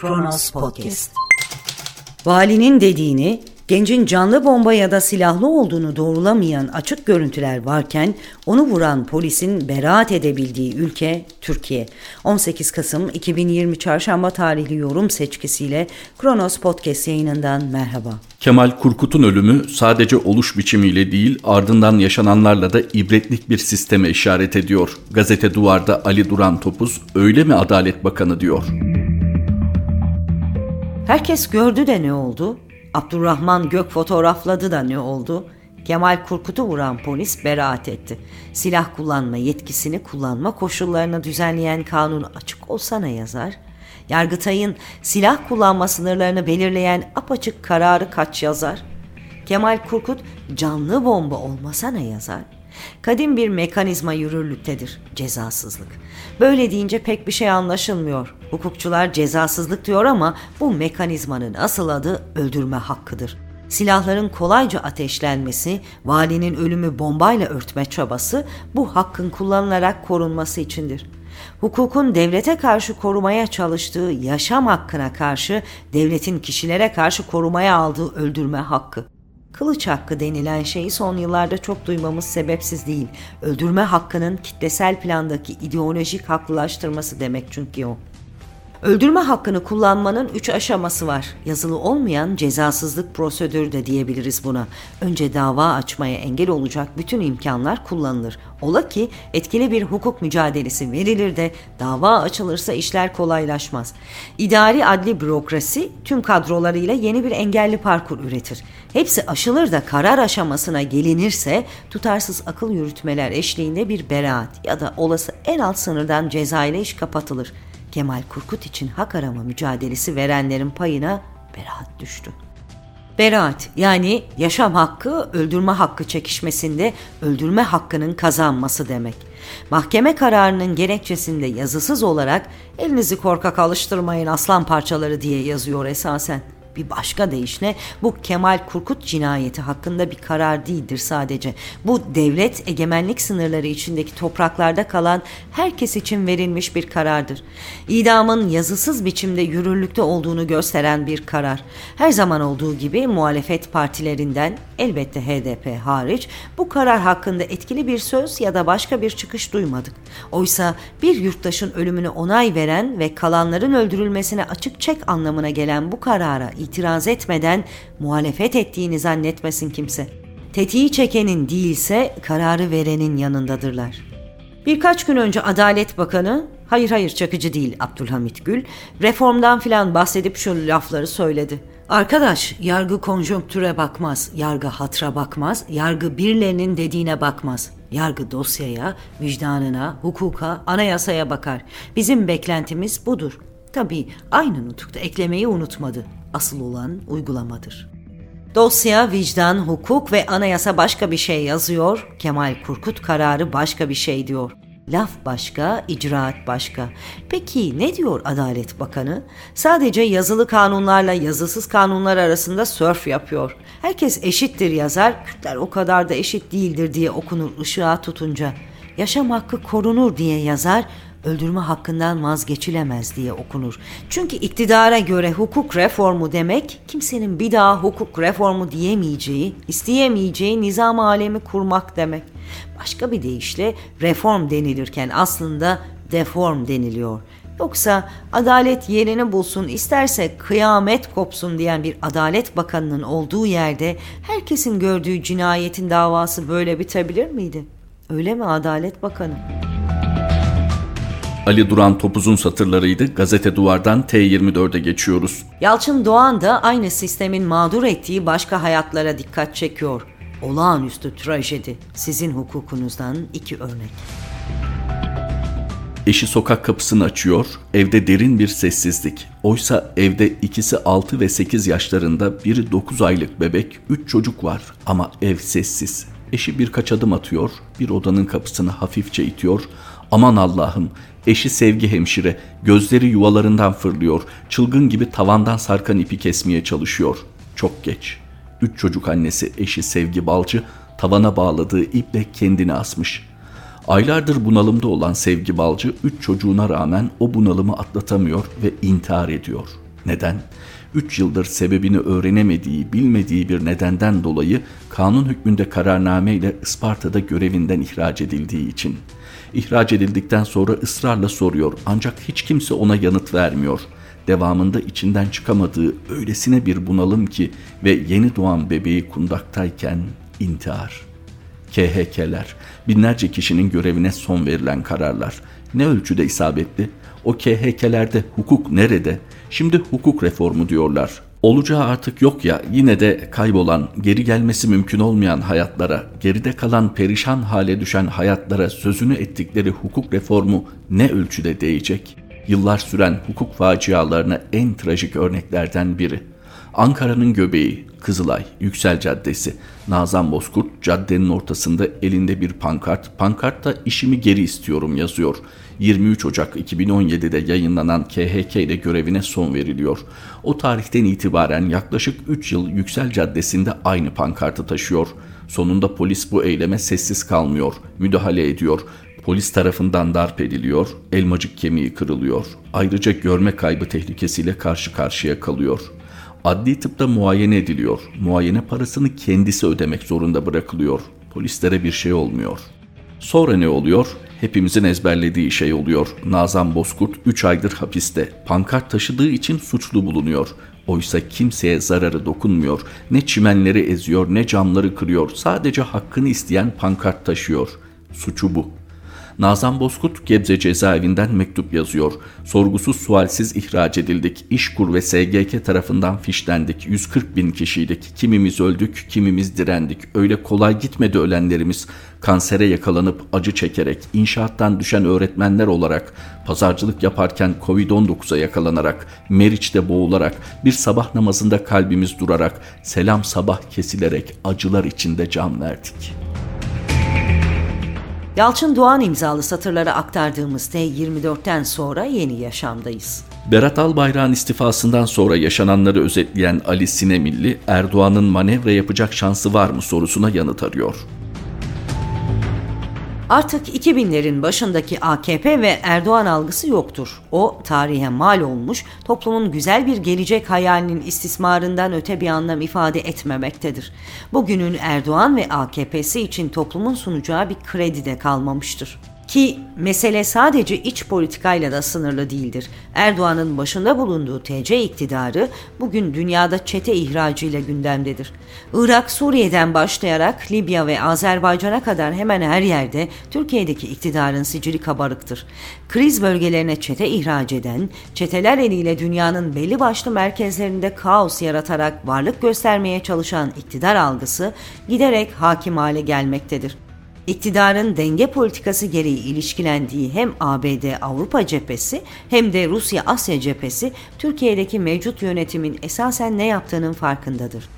Kronos Podcast. Valinin dediğini Gencin canlı bomba ya da silahlı olduğunu doğrulamayan açık görüntüler varken onu vuran polisin beraat edebildiği ülke Türkiye. 18 Kasım 2020 Çarşamba tarihli yorum seçkisiyle Kronos Podcast yayınından merhaba. Kemal Kurkut'un ölümü sadece oluş biçimiyle değil ardından yaşananlarla da ibretlik bir sisteme işaret ediyor. Gazete Duvar'da Ali Duran Topuz öyle mi Adalet Bakanı diyor. Herkes gördü de ne oldu? Abdurrahman Gök fotoğrafladı da ne oldu? Kemal Kurkut'u vuran polis beraat etti. Silah kullanma yetkisini kullanma koşullarını düzenleyen kanun açık olsa ne yazar? Yargıtay'ın silah kullanma sınırlarını belirleyen apaçık kararı kaç yazar? Kemal Kurkut canlı bomba olmasa ne yazar? Kadim bir mekanizma yürürlüktedir, cezasızlık. Böyle deyince pek bir şey anlaşılmıyor. Hukukçular cezasızlık diyor ama bu mekanizmanın asıl adı öldürme hakkıdır. Silahların kolayca ateşlenmesi, valinin ölümü bombayla örtme çabası bu hakkın kullanılarak korunması içindir. Hukukun devlete karşı korumaya çalıştığı yaşam hakkına karşı devletin kişilere karşı korumaya aldığı öldürme hakkı. Kılıç hakkı denilen şeyi son yıllarda çok duymamız sebepsiz değil. Öldürme hakkının kitlesel plandaki ideolojik haklılaştırması demek çünkü o. Öldürme hakkını kullanmanın üç aşaması var. Yazılı olmayan cezasızlık prosedürü de diyebiliriz buna. Önce dava açmaya engel olacak bütün imkanlar kullanılır. Ola ki etkili bir hukuk mücadelesi verilir de dava açılırsa işler kolaylaşmaz. İdari adli bürokrasi tüm kadrolarıyla yeni bir engelli parkur üretir. Hepsi aşılır da karar aşamasına gelinirse tutarsız akıl yürütmeler eşliğinde bir beraat ya da olası en alt sınırdan ceza ile iş kapatılır. Kemal Kurkut için hak arama mücadelesi verenlerin payına beraat düştü. Beraat yani yaşam hakkı öldürme hakkı çekişmesinde öldürme hakkının kazanması demek. Mahkeme kararının gerekçesinde yazısız olarak elinizi korkak alıştırmayın aslan parçaları diye yazıyor esasen. Bir başka deyişle bu Kemal Kurkut cinayeti hakkında bir karar değildir sadece. Bu devlet egemenlik sınırları içindeki topraklarda kalan herkes için verilmiş bir karardır. İdamın yazısız biçimde yürürlükte olduğunu gösteren bir karar. Her zaman olduğu gibi muhalefet partilerinden elbette HDP hariç bu karar hakkında etkili bir söz ya da başka bir çıkış duymadık. Oysa bir yurttaşın ölümüne onay veren ve kalanların öldürülmesine açık çek anlamına gelen bu karara itiraz etmeden muhalefet ettiğini zannetmesin kimse. Tetiği çekenin değilse kararı verenin yanındadırlar. Birkaç gün önce Adalet Bakanı, hayır hayır çakıcı değil Abdülhamit Gül, reformdan filan bahsedip şu lafları söyledi. Arkadaş, yargı konjonktüre bakmaz, yargı hatra bakmaz, yargı birilerinin dediğine bakmaz. Yargı dosyaya, vicdanına, hukuka, anayasaya bakar. Bizim beklentimiz budur. Tabii aynı nutukta eklemeyi unutmadı. Asıl olan uygulamadır. Dosya, vicdan, hukuk ve anayasa başka bir şey yazıyor. Kemal Kurkut kararı başka bir şey diyor. Laf başka, icraat başka. Peki ne diyor Adalet Bakanı? Sadece yazılı kanunlarla yazısız kanunlar arasında sörf yapıyor. Herkes eşittir yazar, Kürtler o kadar da eşit değildir diye okunur ışığa tutunca. Yaşam hakkı korunur diye yazar, öldürme hakkından vazgeçilemez diye okunur. Çünkü iktidara göre hukuk reformu demek kimsenin bir daha hukuk reformu diyemeyeceği, isteyemeyeceği nizam alemi kurmak demek. Başka bir deyişle reform denilirken aslında deform deniliyor. Yoksa adalet yerini bulsun isterse kıyamet kopsun diyen bir adalet bakanının olduğu yerde herkesin gördüğü cinayetin davası böyle bitebilir miydi? Öyle mi adalet bakanı? Ali Duran Topuz'un satırlarıydı. Gazete Duvar'dan T24'e geçiyoruz. Yalçın Doğan da aynı sistemin mağdur ettiği başka hayatlara dikkat çekiyor. Olağanüstü trajedi. Sizin hukukunuzdan iki örnek. Eşi sokak kapısını açıyor, evde derin bir sessizlik. Oysa evde ikisi 6 ve 8 yaşlarında, biri 9 aylık bebek, 3 çocuk var ama ev sessiz. Eşi birkaç adım atıyor, bir odanın kapısını hafifçe itiyor. Aman Allah'ım, eşi sevgi hemşire, gözleri yuvalarından fırlıyor, çılgın gibi tavandan sarkan ipi kesmeye çalışıyor. Çok geç. Üç çocuk annesi eşi Sevgi Balcı tavana bağladığı iple kendini asmış. Aylardır bunalımda olan Sevgi Balcı üç çocuğuna rağmen o bunalımı atlatamıyor ve intihar ediyor. Neden? 3 yıldır sebebini öğrenemediği, bilmediği bir nedenden dolayı kanun hükmünde kararname ile Isparta'da görevinden ihraç edildiği için. İhraç edildikten sonra ısrarla soruyor ancak hiç kimse ona yanıt vermiyor. Devamında içinden çıkamadığı öylesine bir bunalım ki ve yeni doğan bebeği kundaktayken intihar. KHK'ler, binlerce kişinin görevine son verilen kararlar. Ne ölçüde isabetli? O KHK'lerde hukuk nerede? Şimdi hukuk reformu diyorlar. Olacağı artık yok ya yine de kaybolan, geri gelmesi mümkün olmayan hayatlara, geride kalan perişan hale düşen hayatlara sözünü ettikleri hukuk reformu ne ölçüde değecek? Yıllar süren hukuk facialarına en trajik örneklerden biri. Ankara'nın göbeği, Kızılay, Yüksel Caddesi, Nazan Bozkurt caddenin ortasında elinde bir pankart. Pankartta işimi geri istiyorum yazıyor. 23 Ocak 2017'de yayınlanan KHK ile görevine son veriliyor. O tarihten itibaren yaklaşık 3 yıl Yüksel Caddesi'nde aynı pankartı taşıyor. Sonunda polis bu eyleme sessiz kalmıyor, müdahale ediyor. Polis tarafından darp ediliyor, elmacık kemiği kırılıyor. Ayrıca görme kaybı tehlikesiyle karşı karşıya kalıyor. Adli tıpta muayene ediliyor. Muayene parasını kendisi ödemek zorunda bırakılıyor. Polislere bir şey olmuyor. Sonra ne oluyor? Hepimizin ezberlediği şey oluyor. Nazan Bozkurt 3 aydır hapiste. Pankart taşıdığı için suçlu bulunuyor. Oysa kimseye zararı dokunmuyor. Ne çimenleri eziyor ne camları kırıyor. Sadece hakkını isteyen pankart taşıyor. Suçu bu. Nazan Bozkurt Gebze cezaevinden mektup yazıyor. Sorgusuz sualsiz ihraç edildik. İşkur ve SGK tarafından fişlendik. 140 bin kişiydik. Kimimiz öldük, kimimiz direndik. Öyle kolay gitmedi ölenlerimiz. Kansere yakalanıp acı çekerek, inşaattan düşen öğretmenler olarak, pazarcılık yaparken Covid-19'a yakalanarak, Meriç'te boğularak, bir sabah namazında kalbimiz durarak, selam sabah kesilerek acılar içinde can verdik.'' Yalçın Doğan imzalı satırlara aktardığımız T24'ten sonra yeni yaşamdayız. Berat Albayrak'ın istifasından sonra yaşananları özetleyen Ali Sinemilli, Erdoğan'ın manevra yapacak şansı var mı sorusuna yanıt arıyor. Artık 2000'lerin başındaki AKP ve Erdoğan algısı yoktur. O tarihe mal olmuş, toplumun güzel bir gelecek hayalinin istismarından öte bir anlam ifade etmemektedir. Bugünün Erdoğan ve AKP'si için toplumun sunacağı bir kredi de kalmamıştır. Ki mesele sadece iç politikayla da sınırlı değildir. Erdoğan'ın başında bulunduğu TC iktidarı bugün dünyada çete ihracıyla gündemdedir. Irak, Suriye'den başlayarak Libya ve Azerbaycan'a kadar hemen her yerde Türkiye'deki iktidarın sicili kabarıktır. Kriz bölgelerine çete ihraç eden, çeteler eliyle dünyanın belli başlı merkezlerinde kaos yaratarak varlık göstermeye çalışan iktidar algısı giderek hakim hale gelmektedir. İktidarın denge politikası gereği ilişkilendiği hem ABD-Avrupa cephesi hem de Rusya-Asya cephesi Türkiye'deki mevcut yönetimin esasen ne yaptığının farkındadır.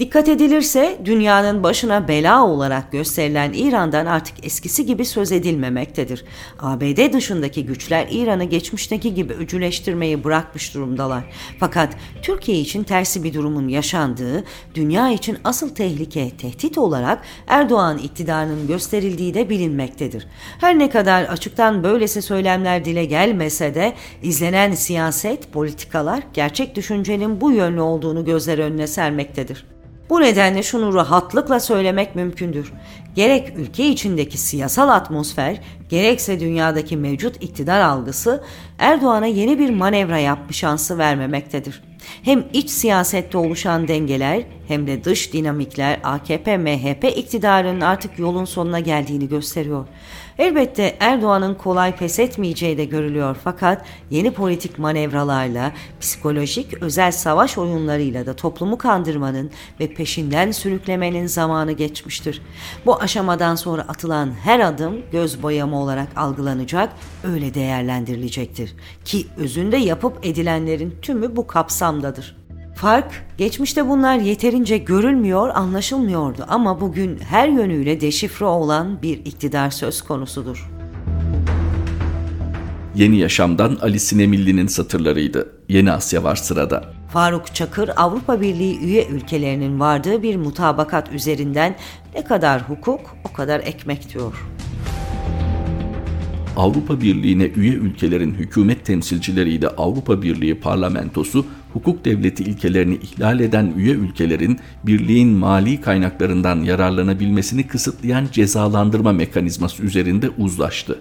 Dikkat edilirse dünyanın başına bela olarak gösterilen İran'dan artık eskisi gibi söz edilmemektedir. ABD dışındaki güçler İran'ı geçmişteki gibi öcüleştirmeyi bırakmış durumdalar. Fakat Türkiye için tersi bir durumun yaşandığı, dünya için asıl tehlike, tehdit olarak Erdoğan iktidarının gösterildiği de bilinmektedir. Her ne kadar açıktan böylesi söylemler dile gelmese de izlenen siyaset, politikalar gerçek düşüncenin bu yönlü olduğunu gözler önüne sermektedir. Bu nedenle şunu rahatlıkla söylemek mümkündür. Gerek ülke içindeki siyasal atmosfer, gerekse dünyadaki mevcut iktidar algısı Erdoğan'a yeni bir manevra yapma şansı vermemektedir. Hem iç siyasette oluşan dengeler hem de dış dinamikler AKP-MHP iktidarının artık yolun sonuna geldiğini gösteriyor. Elbette Erdoğan'ın kolay pes etmeyeceği de görülüyor fakat yeni politik manevralarla, psikolojik özel savaş oyunlarıyla da toplumu kandırmanın ve peşinden sürüklemenin zamanı geçmiştir. Bu aşamadan sonra atılan her adım göz boyama olarak algılanacak, öyle değerlendirilecektir. Ki özünde yapıp edilenlerin tümü bu kapsamdadır. Fark, geçmişte bunlar yeterince görülmüyor, anlaşılmıyordu ama bugün her yönüyle deşifre olan bir iktidar söz konusudur. Yeni Yaşam'dan Ali Sinemilli'nin satırlarıydı. Yeni Asya var sırada. Faruk Çakır, Avrupa Birliği üye ülkelerinin vardığı bir mutabakat üzerinden ne kadar hukuk o kadar ekmek diyor. Avrupa Birliği'ne üye ülkelerin hükümet temsilcileriyle Avrupa Birliği parlamentosu hukuk devleti ilkelerini ihlal eden üye ülkelerin birliğin mali kaynaklarından yararlanabilmesini kısıtlayan cezalandırma mekanizması üzerinde uzlaştı.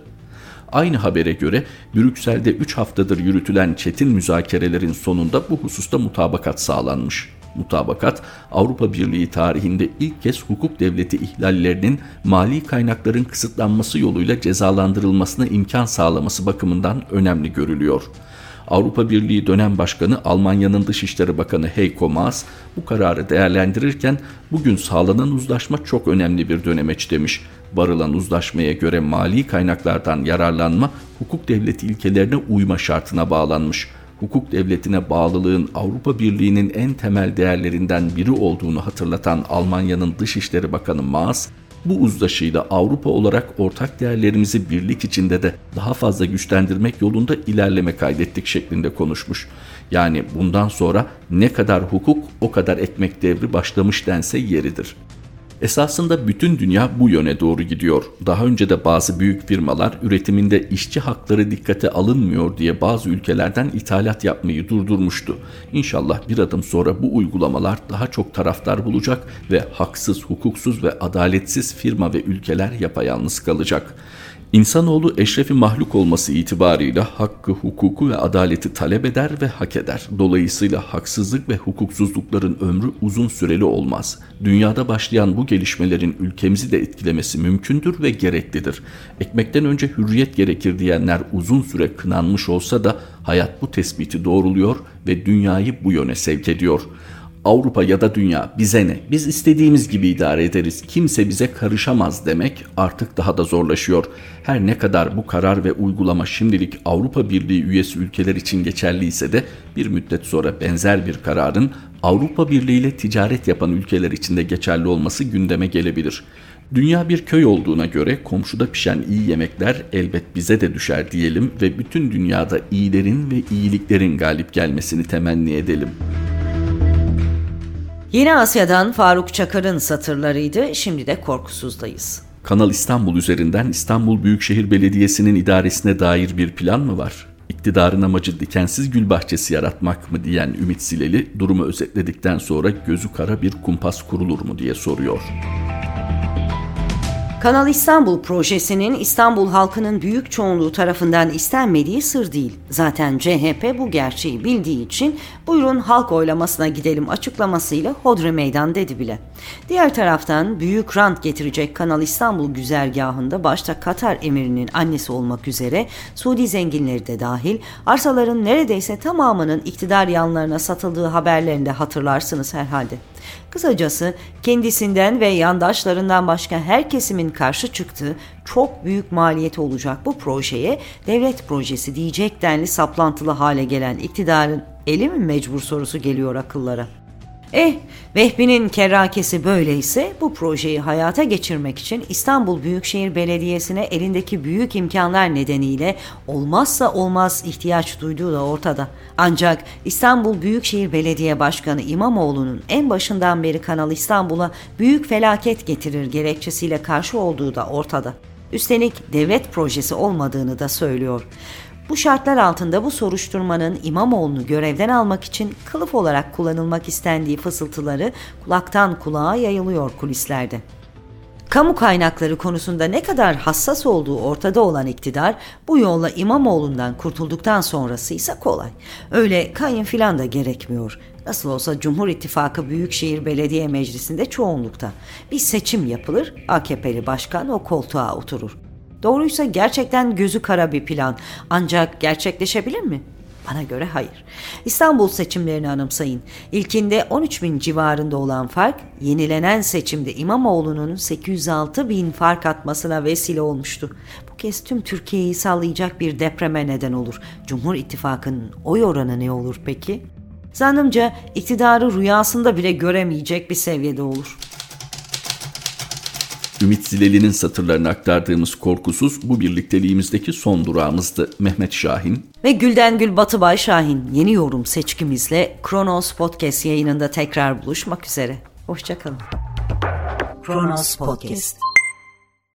Aynı habere göre Brüksel'de 3 haftadır yürütülen çetin müzakerelerin sonunda bu hususta mutabakat sağlanmış. Mutabakat, Avrupa Birliği tarihinde ilk kez hukuk devleti ihlallerinin mali kaynakların kısıtlanması yoluyla cezalandırılmasına imkan sağlaması bakımından önemli görülüyor. Avrupa Birliği dönem başkanı Almanya'nın Dışişleri Bakanı Heiko Maas bu kararı değerlendirirken bugün sağlanan uzlaşma çok önemli bir dönemeç demiş. Varılan uzlaşmaya göre mali kaynaklardan yararlanma hukuk devleti ilkelerine uyma şartına bağlanmış hukuk devletine bağlılığın Avrupa Birliği'nin en temel değerlerinden biri olduğunu hatırlatan Almanya'nın Dışişleri Bakanı Maas, bu uzlaşıyla Avrupa olarak ortak değerlerimizi birlik içinde de daha fazla güçlendirmek yolunda ilerleme kaydettik şeklinde konuşmuş. Yani bundan sonra ne kadar hukuk o kadar ekmek devri başlamış dense yeridir. Esasında bütün dünya bu yöne doğru gidiyor. Daha önce de bazı büyük firmalar üretiminde işçi hakları dikkate alınmıyor diye bazı ülkelerden ithalat yapmayı durdurmuştu. İnşallah bir adım sonra bu uygulamalar daha çok taraftar bulacak ve haksız, hukuksuz ve adaletsiz firma ve ülkeler yapayalnız kalacak. İnsanoğlu eşrefi mahluk olması itibarıyla hakkı, hukuku ve adaleti talep eder ve hak eder. Dolayısıyla haksızlık ve hukuksuzlukların ömrü uzun süreli olmaz. Dünyada başlayan bu gelişmelerin ülkemizi de etkilemesi mümkündür ve gereklidir. Ekmekten önce hürriyet gerekir diyenler uzun süre kınanmış olsa da hayat bu tespiti doğruluyor ve dünyayı bu yöne sevk ediyor.'' Avrupa ya da dünya bize ne? Biz istediğimiz gibi idare ederiz. Kimse bize karışamaz demek artık daha da zorlaşıyor. Her ne kadar bu karar ve uygulama şimdilik Avrupa Birliği üyesi ülkeler için geçerliyse de bir müddet sonra benzer bir kararın Avrupa Birliği ile ticaret yapan ülkeler için de geçerli olması gündeme gelebilir. Dünya bir köy olduğuna göre komşuda pişen iyi yemekler elbet bize de düşer diyelim ve bütün dünyada iyilerin ve iyiliklerin galip gelmesini temenni edelim.'' Yeni Asya'dan Faruk Çakar'ın satırlarıydı. Şimdi de korkusuzdayız. Kanal İstanbul üzerinden İstanbul Büyükşehir Belediyesi'nin idaresine dair bir plan mı var? İktidarın amacı dikensiz gül bahçesi yaratmak mı diyen Ümit Sileli durumu özetledikten sonra gözü kara bir kumpas kurulur mu diye soruyor. Kanal İstanbul projesinin İstanbul halkının büyük çoğunluğu tarafından istenmediği sır değil. Zaten CHP bu gerçeği bildiği için buyurun halk oylamasına gidelim açıklamasıyla hodre meydan dedi bile. Diğer taraftan büyük rant getirecek Kanal İstanbul güzergahında başta Katar emirinin annesi olmak üzere Suudi zenginleri de dahil arsaların neredeyse tamamının iktidar yanlarına satıldığı haberlerinde hatırlarsınız herhalde. Kısacası kendisinden ve yandaşlarından başka her kesimin karşı çıktığı çok büyük maliyeti olacak bu projeye devlet projesi diyecek denli saplantılı hale gelen iktidarın eli mi mecbur sorusu geliyor akıllara. Eh, Vehbi'nin kerrakesi böyleyse bu projeyi hayata geçirmek için İstanbul Büyükşehir Belediyesi'ne elindeki büyük imkanlar nedeniyle olmazsa olmaz ihtiyaç duyduğu da ortada. Ancak İstanbul Büyükşehir Belediye Başkanı İmamoğlu'nun en başından beri Kanal İstanbul'a büyük felaket getirir gerekçesiyle karşı olduğu da ortada. Üstelik devlet projesi olmadığını da söylüyor. Bu şartlar altında bu soruşturmanın İmamoğlu'nu görevden almak için kılıf olarak kullanılmak istendiği fısıltıları kulaktan kulağa yayılıyor kulislerde. Kamu kaynakları konusunda ne kadar hassas olduğu ortada olan iktidar bu yolla İmamoğlu'ndan kurtulduktan sonrası ise kolay. Öyle kayın filan da gerekmiyor. Nasıl olsa Cumhur İttifakı Büyükşehir Belediye Meclisi'nde çoğunlukta. Bir seçim yapılır, AKP'li başkan o koltuğa oturur. Doğruysa gerçekten gözü kara bir plan. Ancak gerçekleşebilir mi? Bana göre hayır. İstanbul seçimlerini anımsayın. İlkinde 13 bin civarında olan fark, yenilenen seçimde İmamoğlu'nun 806 bin fark atmasına vesile olmuştu. Bu kez tüm Türkiye'yi sallayacak bir depreme neden olur. Cumhur İttifakı'nın oy oranı ne olur peki? Zannımca iktidarı rüyasında bile göremeyecek bir seviyede olur. Ümit Zileli'nin satırlarını aktardığımız Korkusuz bu birlikteliğimizdeki son durağımızdı. Mehmet Şahin ve Gülden Gül Batıbay Şahin yeni yorum seçkimizle Kronos Podcast yayınında tekrar buluşmak üzere. Hoşçakalın. Kronos Podcast